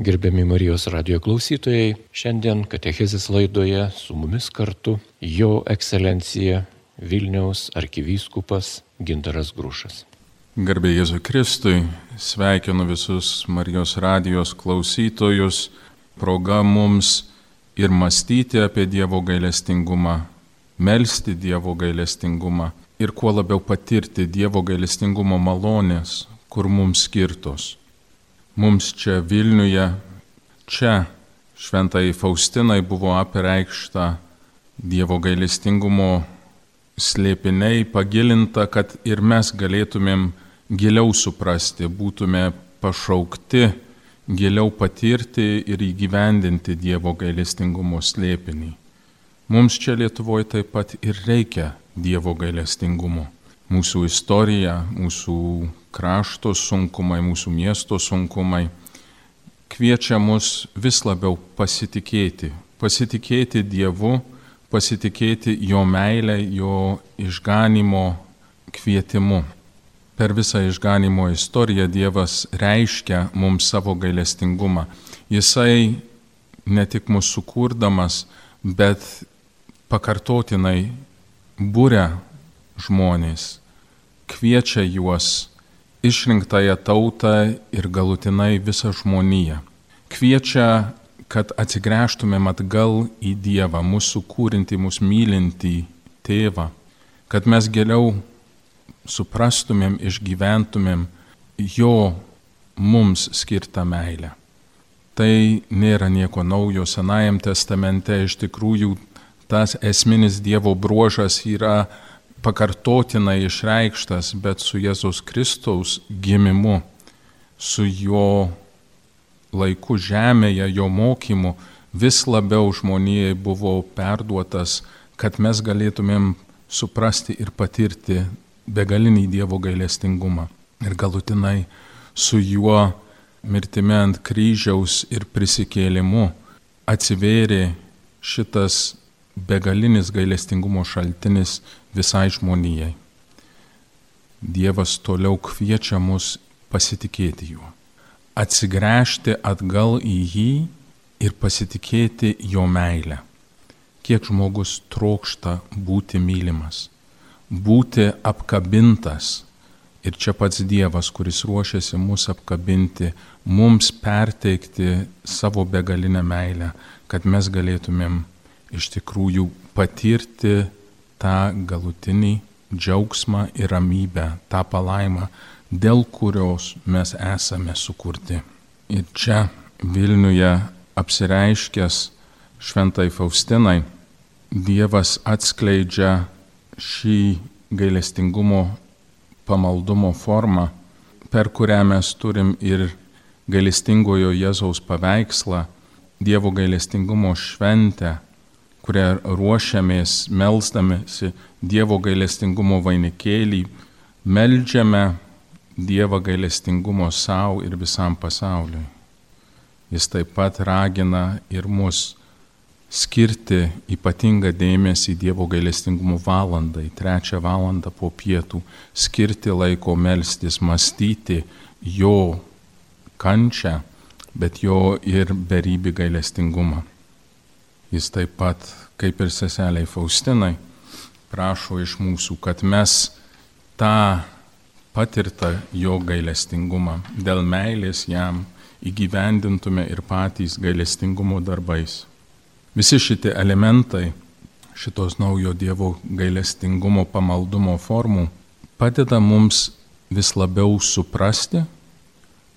Gerbiami Marijos radio klausytojai, šiandien Katechizės laidoje su mumis kartu Jo ekscelencija Vilniaus arkivyskupas Gintaras Grušas. Garbė Jėzui Kristui, sveikinu visus Marijos radijos klausytojus, proga mums ir mąstyti apie Dievo gailestingumą, melstį Dievo gailestingumą ir kuo labiau patirti Dievo gailestingumo malonės, kur mums skirtos mums čia Vilniuje, čia šventai Faustinai buvo apreikšta Dievo gailestingumo slėpiniai, pagilinta, kad ir mes galėtumėm giliau suprasti, būtume pašaukti, giliau patirti ir įgyvendinti Dievo gailestingumo slėpinį. Mums čia Lietuvoje taip pat ir reikia Dievo gailestingumo. Mūsų istorija, mūsų krašto sunkumai, mūsų miesto sunkumai kviečia mus vis labiau pasitikėti, pasitikėti Dievu, pasitikėti Jo meilę, Jo išganimo kvietimu. Per visą išganimo istoriją Dievas reiškia mums savo gailestingumą. Jisai ne tik mūsų sukurdamas, bet pakartotinai būria žmonės, kviečia juos išrinktąją tautą ir galutinai visą žmoniją. Kviečia, kad atsigręžtumėm atgal į Dievą, mūsų kūrinti, mūsų mylinti tėvą, kad mes geriau suprastumėm, išgyventumėm jo mums skirtą meilę. Tai nėra nieko naujo Senajam testamente, iš tikrųjų tas esminis Dievo bruožas yra pakartotinai išreikštas, bet su Jėzaus Kristaus gimimu, su jo laiku žemėje, jo mokymu vis labiau žmonijai buvo perduotas, kad mes galėtumėm suprasti ir patirti begalinį Dievo gailestingumą. Ir galutinai su juo mirtime ant kryžiaus ir prisikėlimu atsivėrė šitas begalinis gailestingumo šaltinis visai žmonijai. Dievas toliau kviečia mus pasitikėti juo, atsigręžti atgal į jį ir pasitikėti jo meilę. Kiek žmogus trokšta būti mylimas, būti apkabintas. Ir čia pats Dievas, kuris ruošiasi mus apkabinti, mums perteikti savo begalinę meilę, kad mes galėtumėm iš tikrųjų patirti tą galutinį džiaugsmą ir ramybę, tą palaimą, dėl kurios mes esame sukurti. Ir čia Vilniuje apsireiškęs šventai Faustinai, Dievas atskleidžia šį gailestingumo pamaldumo formą, per kurią mes turim ir gailestingojo Jėzaus paveikslą, Dievo gailestingumo šventę kurią ruošiamės melzdamėsi Dievo gailestingumo vainikėlį, melžiame Dievo gailestingumo savo ir visam pasauliui. Jis taip pat ragina ir mus skirti ypatingą dėmesį Dievo gailestingumo valandai, trečią valandą po pietų, skirti laiko melstis, mąstyti jo kančią, bet jo ir beribį gailestingumą. Jis taip pat, kaip ir seseliai Faustinai, prašo iš mūsų, kad mes tą patirtą jo gailestingumą dėl meilės jam įgyvendintume ir patys gailestingumo darbais. Visi šitie elementai šitos naujo Dievo gailestingumo pamaldumo formų padeda mums vis labiau suprasti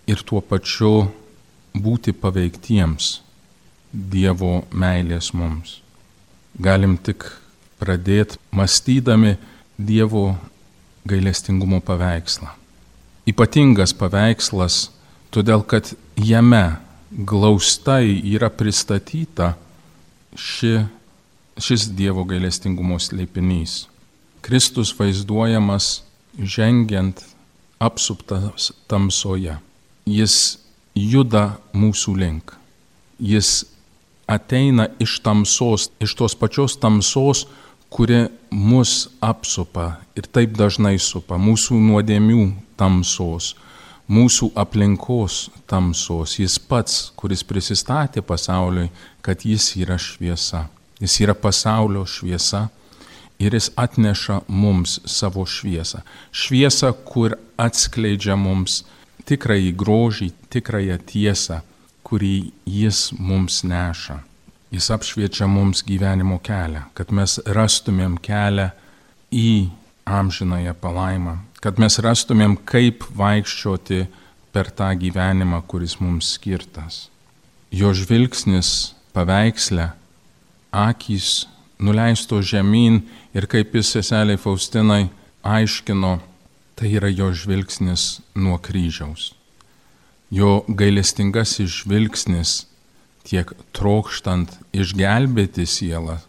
ir tuo pačiu būti paveiktiems Dievo meilės mums. Galim tik pradėti mąstydami Dievo gailestingumo paveikslą. Ypatingas paveikslas, todėl kad jame glaustai yra pristatyta ši, šis Dievo gailestingumo slėpinys. Kristus vaizduojamas žengiant apsuptas tamsoje. Jis juda mūsų link. Jis ateina iš tamsos, iš tos pačios tamsos, kuri mus apsupa ir taip dažnai supa, mūsų nuodėmių tamsos, mūsų aplinkos tamsos. Jis pats, kuris prisistatė pasauliui, kad jis yra šviesa. Jis yra pasaulio šviesa ir jis atneša mums savo šviesą. Šviesą, kur atskleidžia mums tikrąjį grožį, tikrąją tiesą, kurį jis mums neša. Jis apšviečia mums gyvenimo kelią, kad mes rastumėm kelią į amžinąją palaimą, kad mes rastumėm, kaip vaikščioti per tą gyvenimą, kuris mums skirtas. Jo žvilgsnis paveiksle, akys nuleisto žemyn ir kaip jis seseliai Faustinai aiškino, tai yra jo žvilgsnis nuo kryžiaus. Jo gailestingasis žvilgsnis tiek trokštant išgelbėti sielą,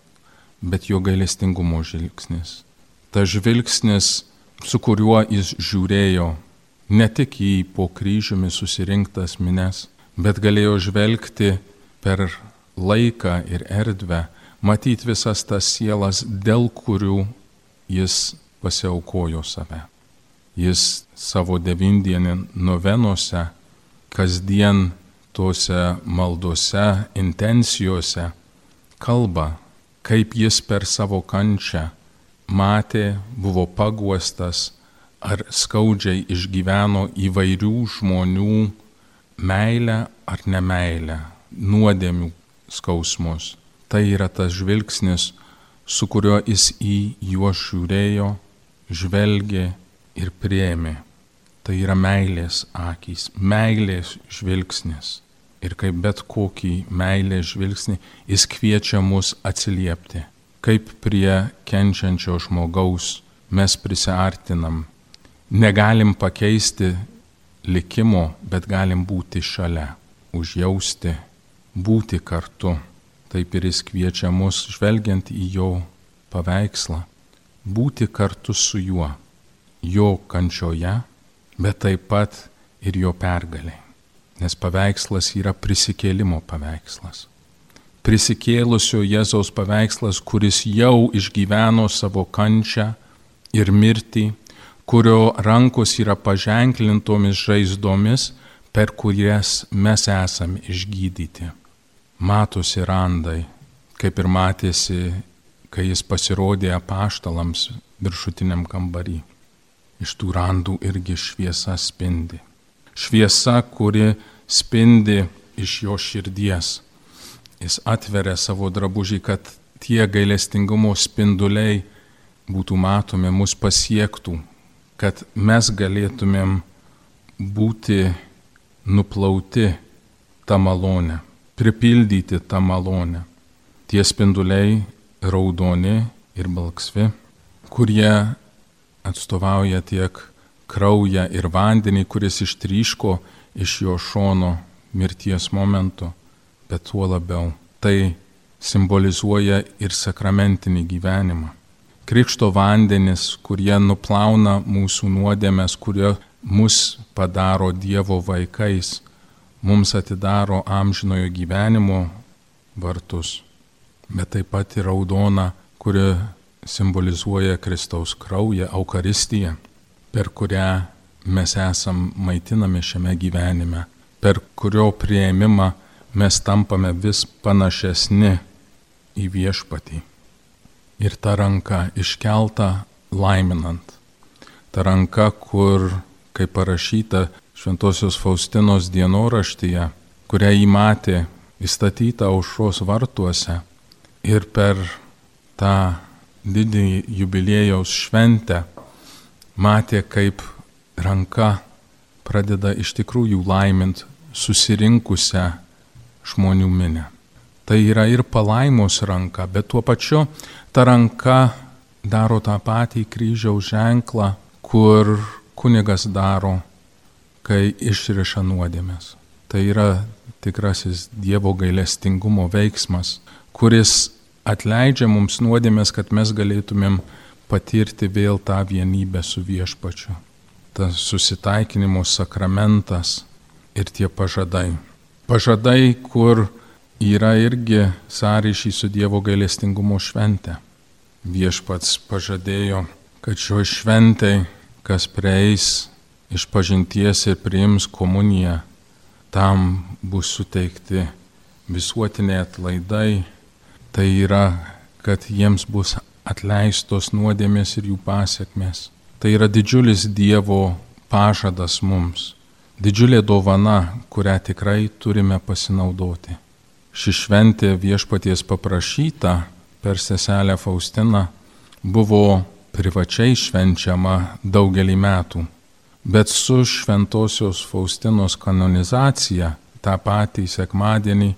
bet jo gailestingumo žvilgsnis. Ta žvilgsnis su kuriuo jis žiūrėjo ne tik į po kryžiumi susirinktas mines, bet galėjo žvelgti per laiką ir erdvę, matyti visas tas sielas, dėl kurių jis pasiaukojo save. Jis savo devindienį novenuose, kasdien tuose maldose, intencijose kalba, kaip jis per savo kančią matė, buvo paguostas ar skaudžiai išgyveno įvairių žmonių meilę ar nemailę, nuodėmių skausmus. Tai yra tas žvilgsnis, su kuriuo jis į juos žiūrėjo, žvelgė ir priemė. Tai yra meilės akys, meilės žvilgsnis. Ir kaip bet kokį meilės žvilgsnį, jis kviečia mus atsiliepti kaip prie kenčiančio žmogaus mes prisartinam. Negalim pakeisti likimo, bet galim būti šalia, užjausti, būti kartu. Taip ir jis kviečia mus, žvelgiant į jo paveikslą, būti kartu su juo, jo kančioje, bet taip pat ir jo pergaliai. Nes paveikslas yra prisikėlimo paveikslas prisikėlusio Jėzaus paveikslas, kuris jau išgyveno savo kančią ir mirtį, kurio rankos yra paženklintomis žaizdomis, per kurias mes esame išgydyti. Matosi randai, kaip ir matėsi, kai jis pasirodė apaštalams viršutiniam kambarį. Iš tų randų irgi šviesa spindi. Šviesa, kuri spindi iš jo širdies Jis atveria savo drabužį, kad tie gailestingumo spinduliai būtų matomi, mus pasiektų, kad mes galėtumėm būti nuplauti tą malonę, pripildyti tą malonę. Tie spinduliai raudoni ir balksvi, kurie atstovauja tiek kraują ir vandenį, kuris ištryško iš jo šono mirties momentu bet tuo labiau tai simbolizuoja ir sakramentinį gyvenimą. Krikšto vandenis, kurie nuplauna mūsų nuodėmės, kurie mus padaro Dievo vaikais, mums atidaro amžinojo gyvenimo vartus, bet taip pat ir raudona, kuri simbolizuoja Kristaus kraują, Eucharistiją, per kurią mes esam maitinami šiame gyvenime, per kurio prieimimą mes tampame vis panašesni į viešpatį. Ir ta ranka iškelta laiminant. Ta ranka, kur, kaip parašyta Šventojios Faustinos dienoraštyje, kurią įmatė įstatyta aušros vartuose ir per tą didįjį jubiliejaus šventę matė, kaip ranka pradeda iš tikrųjų laimint susirinkusią žmonių minę. Tai yra ir palaimos ranka, bet tuo pačiu ta ranka daro tą patį kryžiaus ženklą, kur kunigas daro, kai išriša nuodėmės. Tai yra tikrasis Dievo gailestingumo veiksmas, kuris atleidžia mums nuodėmės, kad mes galėtumėm patirti vėl tą vienybę su viešpačiu. Tas susitaikinimo sakramentas ir tie pažadai pažadai, kur yra irgi sąryšį su Dievo gailestingumo švente. Viešpats pažadėjo, kad šio šventai, kas prieis iš pažinties ir priims komuniją, tam bus suteikti visuotiniai atlaidai, tai yra, kad jiems bus atleistos nuodėmės ir jų pasiekmes. Tai yra didžiulis Dievo pažadas mums, didžiulė dovana, kurią tikrai turime pasinaudoti. Ši šventė viešpaties paprašyta per seselę Faustiną buvo privačiai švenčiama daugelį metų, bet su šventosios Faustinos kanonizacija tą patį sekmadienį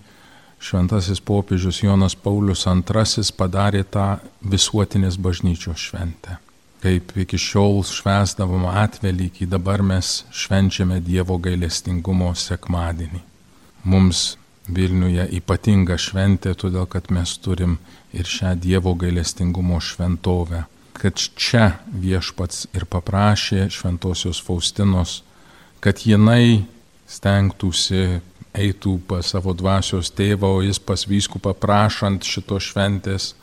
šventasis popiežius Jonas Paulius II padarė tą visuotinės bažnyčios šventę. Kaip iki šiol švesdavom atvelykį, dabar mes švenčiame Dievo gailestingumo sekmadienį. Mums Vilniuje ypatinga šventė, todėl kad mes turim ir šią Dievo gailestingumo šventovę. Kad čia viešpats ir paprašė šventosios Faustinos, kad jinai stengtųsi eitų pas savo dvasios tėvą, o jis pas vyskupą prašant šito šventės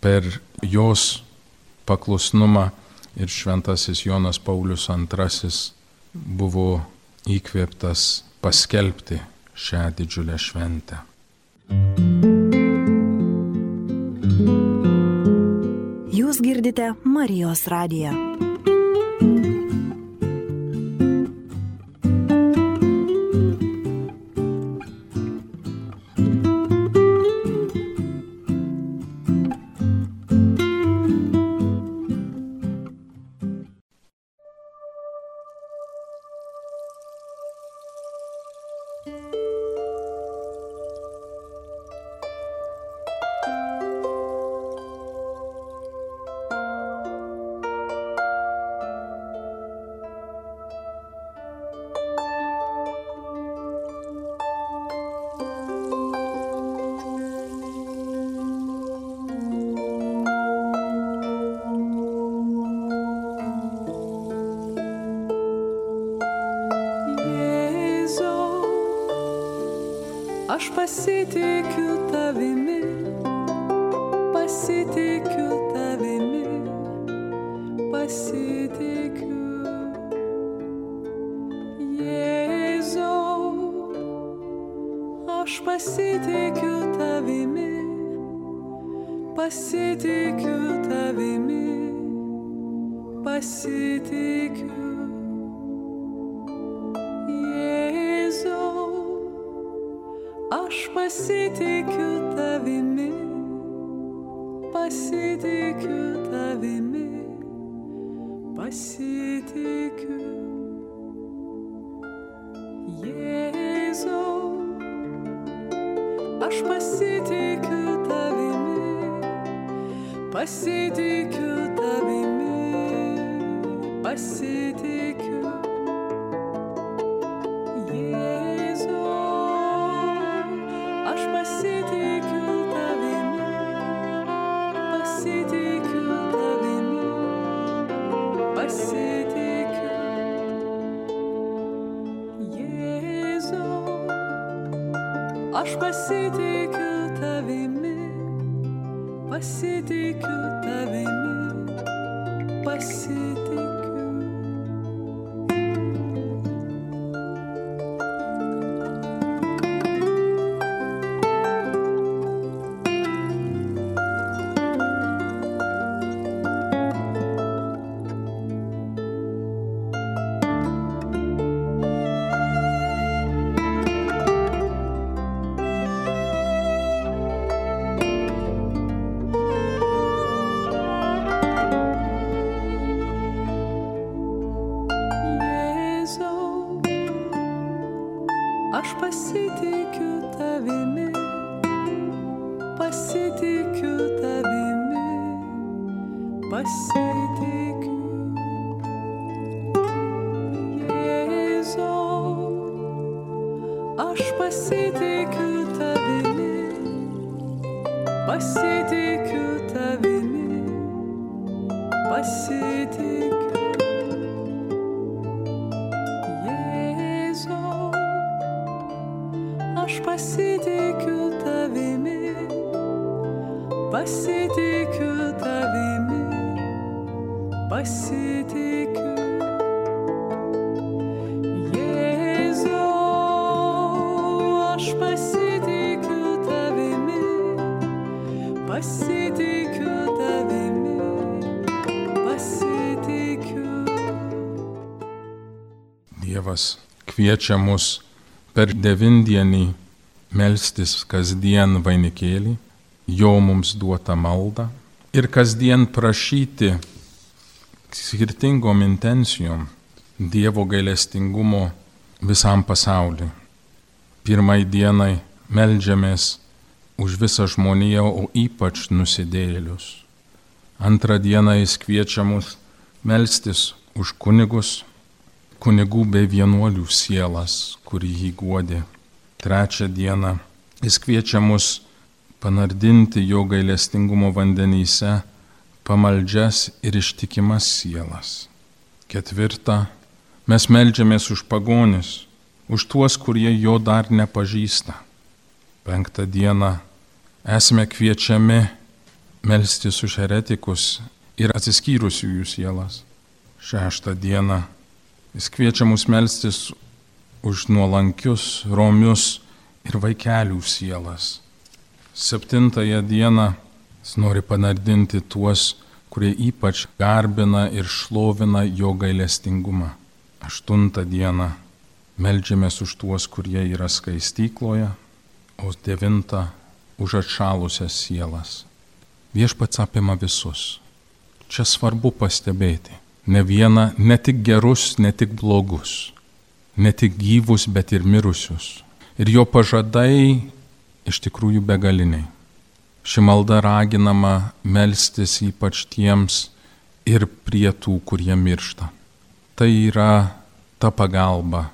per jos paklusnumą ir šventasis Jonas Paulius II buvo įkvėptas paskelbti šią didžiulę šventę. Jūs girdite Marijos radiją. Aš pasitikiu tavimi, pasitikiu tavimi, pasitikiu. Jėzau, aš pasitikiu tavimi, pasitikiu tavimi, pasitikiu. Pasitikiu tavimi, pasitikiu tavimi, pasitikiu. Jėzau, aš pasitikiu tavimi, pasitikiu aš pasitikiu tavimi, pasitikiu tavimi, pasitikiu. Jėzau, aš pasitikiu tavimi, pasitikiu tavimi, pasitikiu. Dievas kviečia mus per devindienį melstis kasdien vainikėlį, jo mums duotą maldą ir kasdien prašyti skirtingom intencijom Dievo gailestingumo visam pasauliu. Pirmai dienai melžiamės už visą žmoniją, o ypač nusidėlius. Antrą dieną jis kviečia mus melstis už kunigus, kunigų bei vienuolių sielas, kurį jį guodė. Trečią dieną jis kviečia mus panardinti jo gailestingumo vandenyse pamaldžias ir ištikimas sielas. Ketvirta, mes melžiamės už pagonis, už tuos, kurie jo dar nepažįsta. Penktą dieną esame kviečiami melstis už heretikus ir atsiskyrusiųjų sielas. Šeštą dieną jis kviečia mus melstis už nuolankius, romius ir vaikelių sielas. Septintąją dieną jis nori panardinti tuos, kurie ypač garbina ir šlovina jo gailestingumą. Aštuntą dieną melžiamės už tuos, kurie yra skaistykloje, o devintą už atšalusias sielas. Viešpats apima visus. Čia svarbu pastebėti. Ne vieną, ne tik gerus, ne tik blogus. Ne tik gyvus, bet ir mirusius. Ir jo pažadai iš tikrųjų begaliniai. Ši malda raginama melstis ypač tiems ir prie tų, kurie miršta. Tai yra ta pagalba,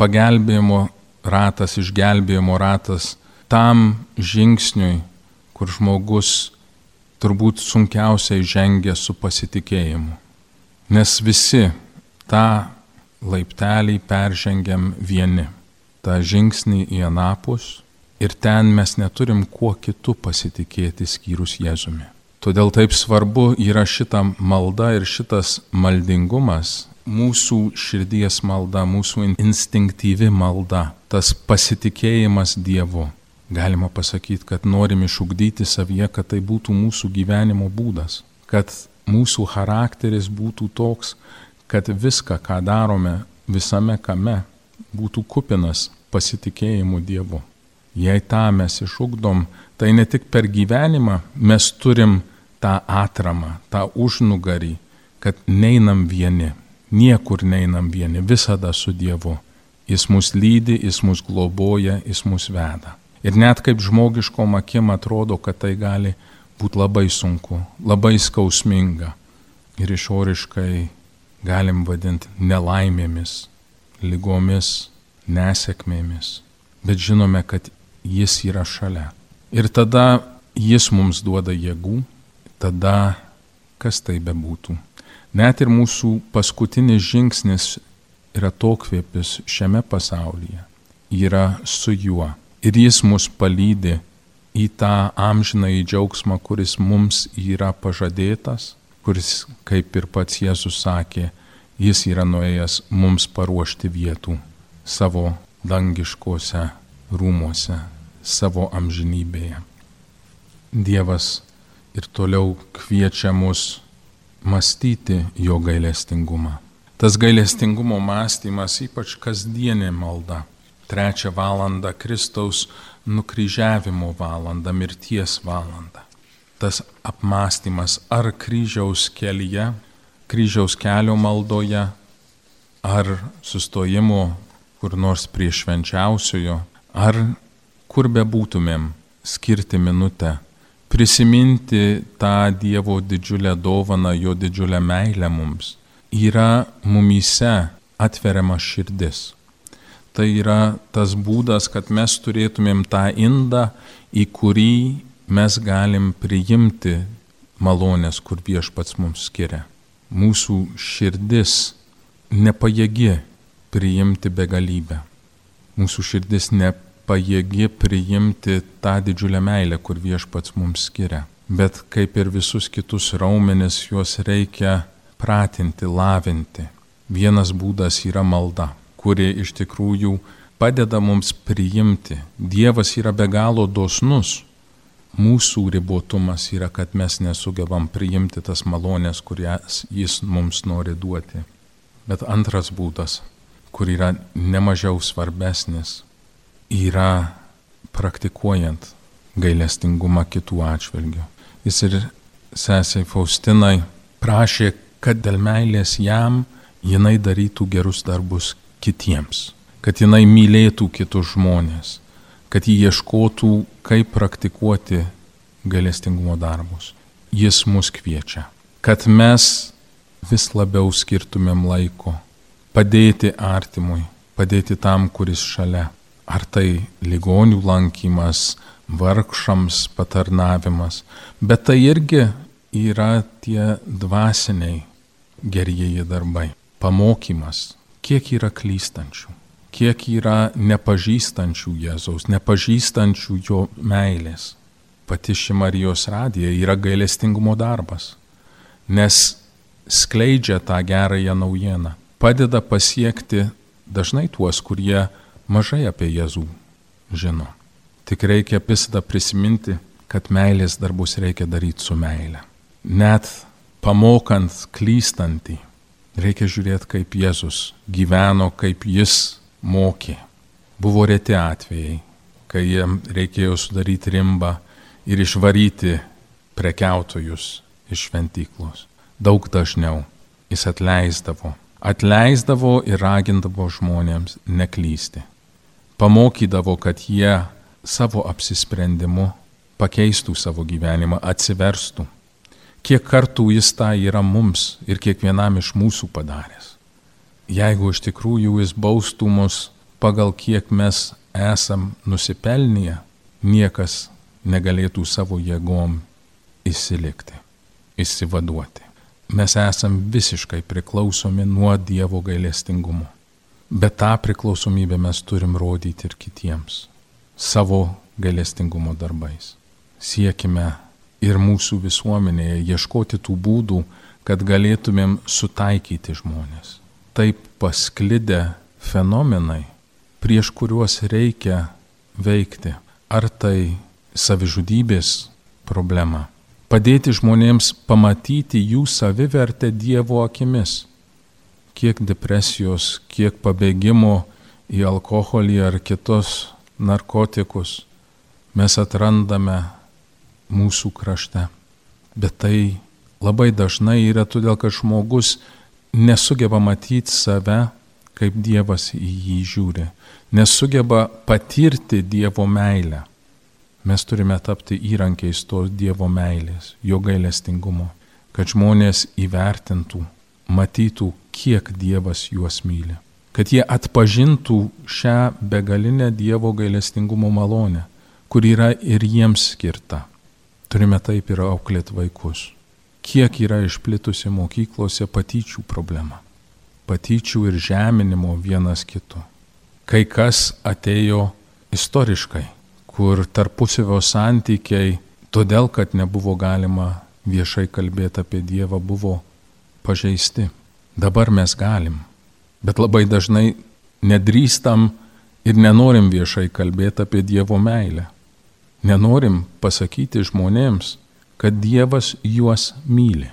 pagelbėjimo ratas, išgelbėjimo ratas tam žingsniui, kur žmogus turbūt sunkiausiai žengia su pasitikėjimu. Nes visi tą laiptelį peržengiam vieni, tą žingsnį į anapus ir ten mes neturim kuo kitu pasitikėti skyrus Jėzumi. Todėl taip svarbu yra šita malda ir šitas maldingumas, mūsų širdies malda, mūsų instinktyvi malda, tas pasitikėjimas Dievu galima pasakyti, kad norim išugdyti savyje, kad tai būtų mūsų gyvenimo būdas, kad mūsų charakteris būtų toks, kad viską, ką darome visame kame, būtų kupinas pasitikėjimu Dievu. Jei tą mes išugdom, tai ne tik per gyvenimą mes turim tą atramą, tą užnugarį, kad neinam vieni, niekur neinam vieni, visada su Dievu. Jis mus lydi, jis mus globoja, jis mus veda. Ir net kaip žmogiškom akim atrodo, kad tai gali būti labai sunku, labai skausminga. Ir išoriškai galim vadinti nelaimėmis, lygomis, nesėkmėmis. Bet žinome, kad jis yra šalia. Ir tada jis mums duoda jėgų, tada kas tai bebūtų. Net ir mūsų paskutinis žingsnis yra tokvėpis šiame pasaulyje, yra su juo ir jis mus palydė į tą amžiną į džiaugsmą, kuris mums yra pažadėtas, kuris, kaip ir pats Jėzus sakė, jis yra nuėjęs mums paruošti vietų savo dangiškose rūmose, savo amžinybėje. Dievas ir toliau kviečia mus mąstyti jo gailestingumą. Tas gailestingumo mąstymas ypač kasdienė malda trečią valandą Kristaus nukryžiavimo valandą, mirties valandą. Tas apmąstymas ar kryžiaus kelyje, kryžiaus kelio maldoje, ar sustojimo kur nors prie švenčiausiojo, ar kur bebūtumėm skirti minutę, prisiminti tą Dievo didžiulę dovaną, jo didžiulę meilę mums, yra mumyse atveriama širdis. Tai yra tas būdas, kad mes turėtumėm tą indą, į kurį mes galim priimti malonės, kur viešpats mums skiria. Mūsų širdis nepajėgi priimti begalybę. Mūsų širdis nepajėgi priimti tą didžiulę meilę, kur viešpats mums skiria. Bet kaip ir visus kitus raumenis, juos reikia pratinti, lavinti. Vienas būdas yra malda kuri iš tikrųjų padeda mums priimti. Dievas yra be galo dosnus. Mūsų ribotumas yra, kad mes nesugebam priimti tas malonės, kurias jis mums nori duoti. Bet antras būdas kur yra nemažiau svarbesnis, yra praktikuojant gailestingumą kitų atžvilgių. Jis ir sesiai Faustinai prašė, kad dėl meilės jam jinai darytų gerus darbus kitiems, kad jinai mylėtų kitus žmonės, kad jį ieškotų, kaip praktikuoti gailestingumo darbus. Jis mus kviečia, kad mes vis labiau skirtumėm laiko padėti artimui, padėti tam, kuris šalia. Ar tai ligonių lankymas, vargšams patarnavimas, bet tai irgi yra tie dvasiniai gerieji darbai. Pamokymas, kiek yra klystančių, kiek yra nepažįstančių Jėzaus, nepažįstančių jo meilės. Pati ši Marijos radija yra gailestingumo darbas, nes skleidžia tą gerąją naujieną, padeda pasiekti dažnai tuos, kurie mažai apie Jėzų žino. Tik reikia visada prisiminti, kad meilės darbus reikia daryti su meile. Net pamokant klystantį, reikia žiūrėti, kaip Jėzus gyveno, kaip jis mokė. Buvo reti atvejai, kai jiem reikėjo sudaryti rimbą ir išvaryti prekiautojus iš šventyklos daug dažniau. Jis atleisdavo. Atleisdavo ir ragindavo žmonėms neklysti. Pamokydavo, kad jie savo apsisprendimu pakeistų savo gyvenimą, atsiverstų. Kiek kartų jis tą yra mums ir kiekvienam iš mūsų padaręs. Jeigu iš tikrųjų jis baustų mus pagal kiek mes esam nusipelnę, niekas negalėtų savo jėgom įsilikti, įsivaduoti mes esam visiškai priklausomi nuo Dievo gailestingumo. Bet tą priklausomybę mes turim rodyti ir kitiems savo gailestingumo darbais. Siekime ir mūsų visuomenėje ieškoti tų būdų, kad galėtumėm sutaikyti žmonės. Taip pasklidę fenomenai, prieš kuriuos reikia veikti. Ar tai savižudybės problema, padėti žmonėms pamatyti jų savivertę Dievo akimis. Kiek depresijos, kiek pabėgimo į alkoholį ar kitus narkotikus mes atrandame mūsų krašte. Bet tai labai dažnai yra todėl, kad žmogus nesugeba matyti save, kaip Dievas į jį žiūri, nesugeba patirti Dievo meilę. Mes turime tapti įrankiais tos Dievo meilės, jo gailestingumo, kad žmonės įvertintų, matytų, kiek Dievas juos myli, kad jie atpažintų šią begalinę Dievo gailestingumo malonę, kur yra ir jiems skirta. Turime taip ir auklėti vaikus. Kiek yra išplitusi mokyklose patyčių problema. Patyčių ir žeminimo vienas kito. Kai kas atėjo istoriškai kur tarpusavio santykiai, todėl kad nebuvo galima viešai kalbėti apie Dievą, buvo pažeisti. Dabar mes galim, bet labai dažnai nedrįstam ir nenorim viešai kalbėti apie Dievo meilę. Nenorim pasakyti žmonėms, kad Dievas juos myli.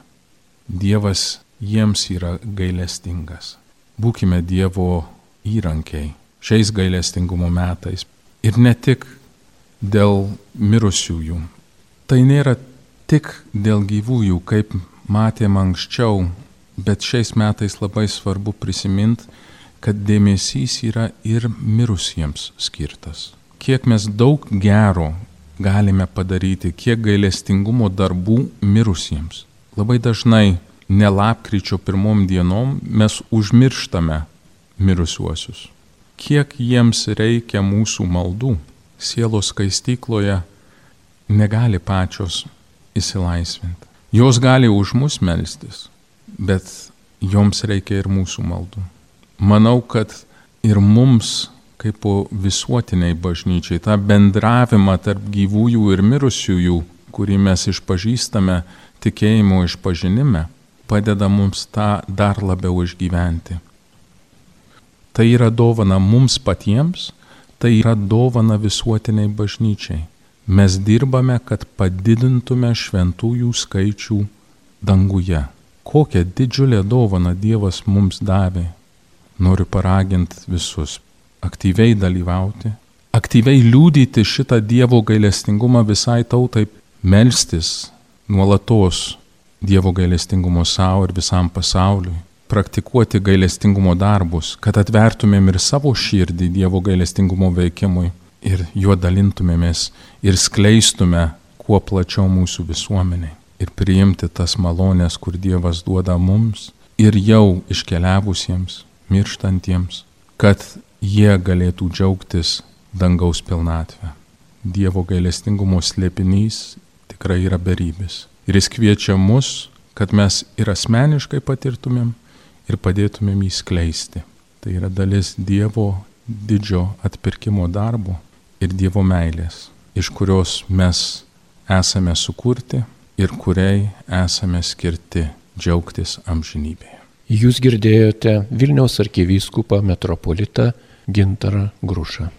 Dievas jiems yra gailestingas. Būkime Dievo įrankiai šiais gailestingumo metais. Ir ne tik dėl mirusiųjų. Tai nėra tik dėl gyvųjų, kaip matėm anksčiau, bet šiais metais labai svarbu prisiminti, kad dėmesys yra ir mirusiems skirtas. Kiek mes daug gero galime padaryti, kiek gailestingumo darbų mirusiems. Labai dažnai nelapkričio pirmom dienom mes užmirštame mirusiuosius. Kiek jiems reikia mūsų maldų sielos skaistykloje negali pačios įsilaisvinti. Jos gali už mus melstis, bet joms reikia ir mūsų maldų. Manau, kad ir mums, kaip visuotiniai bažnyčiai, tą bendravimą tarp gyvųjų ir mirusiųjų, kurį mes išpažįstame tikėjimo išpažinime, padeda mums tą dar labiau išgyventi. Tai yra dovana mums patiems, tai yra dovana visuotiniai bažnyčiai. Mes dirbame, kad padidintume šventųjų skaičių danguje. Kokią didžiulę dovaną Dievas mums davė. noriu paraginti visus aktyviai dalyvauti, aktyviai liūdyti šitą Dievo gailestingumą visai tautai, melstis nuolatos Dievo gailestingumo savo ir visam pasauliui, praktikuoti gailestingumo darbus, kad atvertumėm ir savo širdį Dievo gailestingumo veikimui ir juo dalintumėmės ir skleistume kuo plačiau mūsų visuomeniai ir priimti tas malonės, kur Dievas duoda mums ir jau iškeliavusiems, mirštantiems, kad jie galėtų džiaugtis dangaus pilnatvę. Dievo gailestingumo slėpinys tikrai yra beribis. Ir jis kviečia mus, kad mes ir asmeniškai patirtumėm ir padėtumėm jį skleisti. Tai yra dalis Dievo didžio atpirkimo darbo ir Dievo meilės, iš kurios mes esame sukurti ir kuriai esame skirti džiaugtis amžinybėje. Jūs girdėjote Vilniaus arkivyskupą metropolitą Гентера Груша.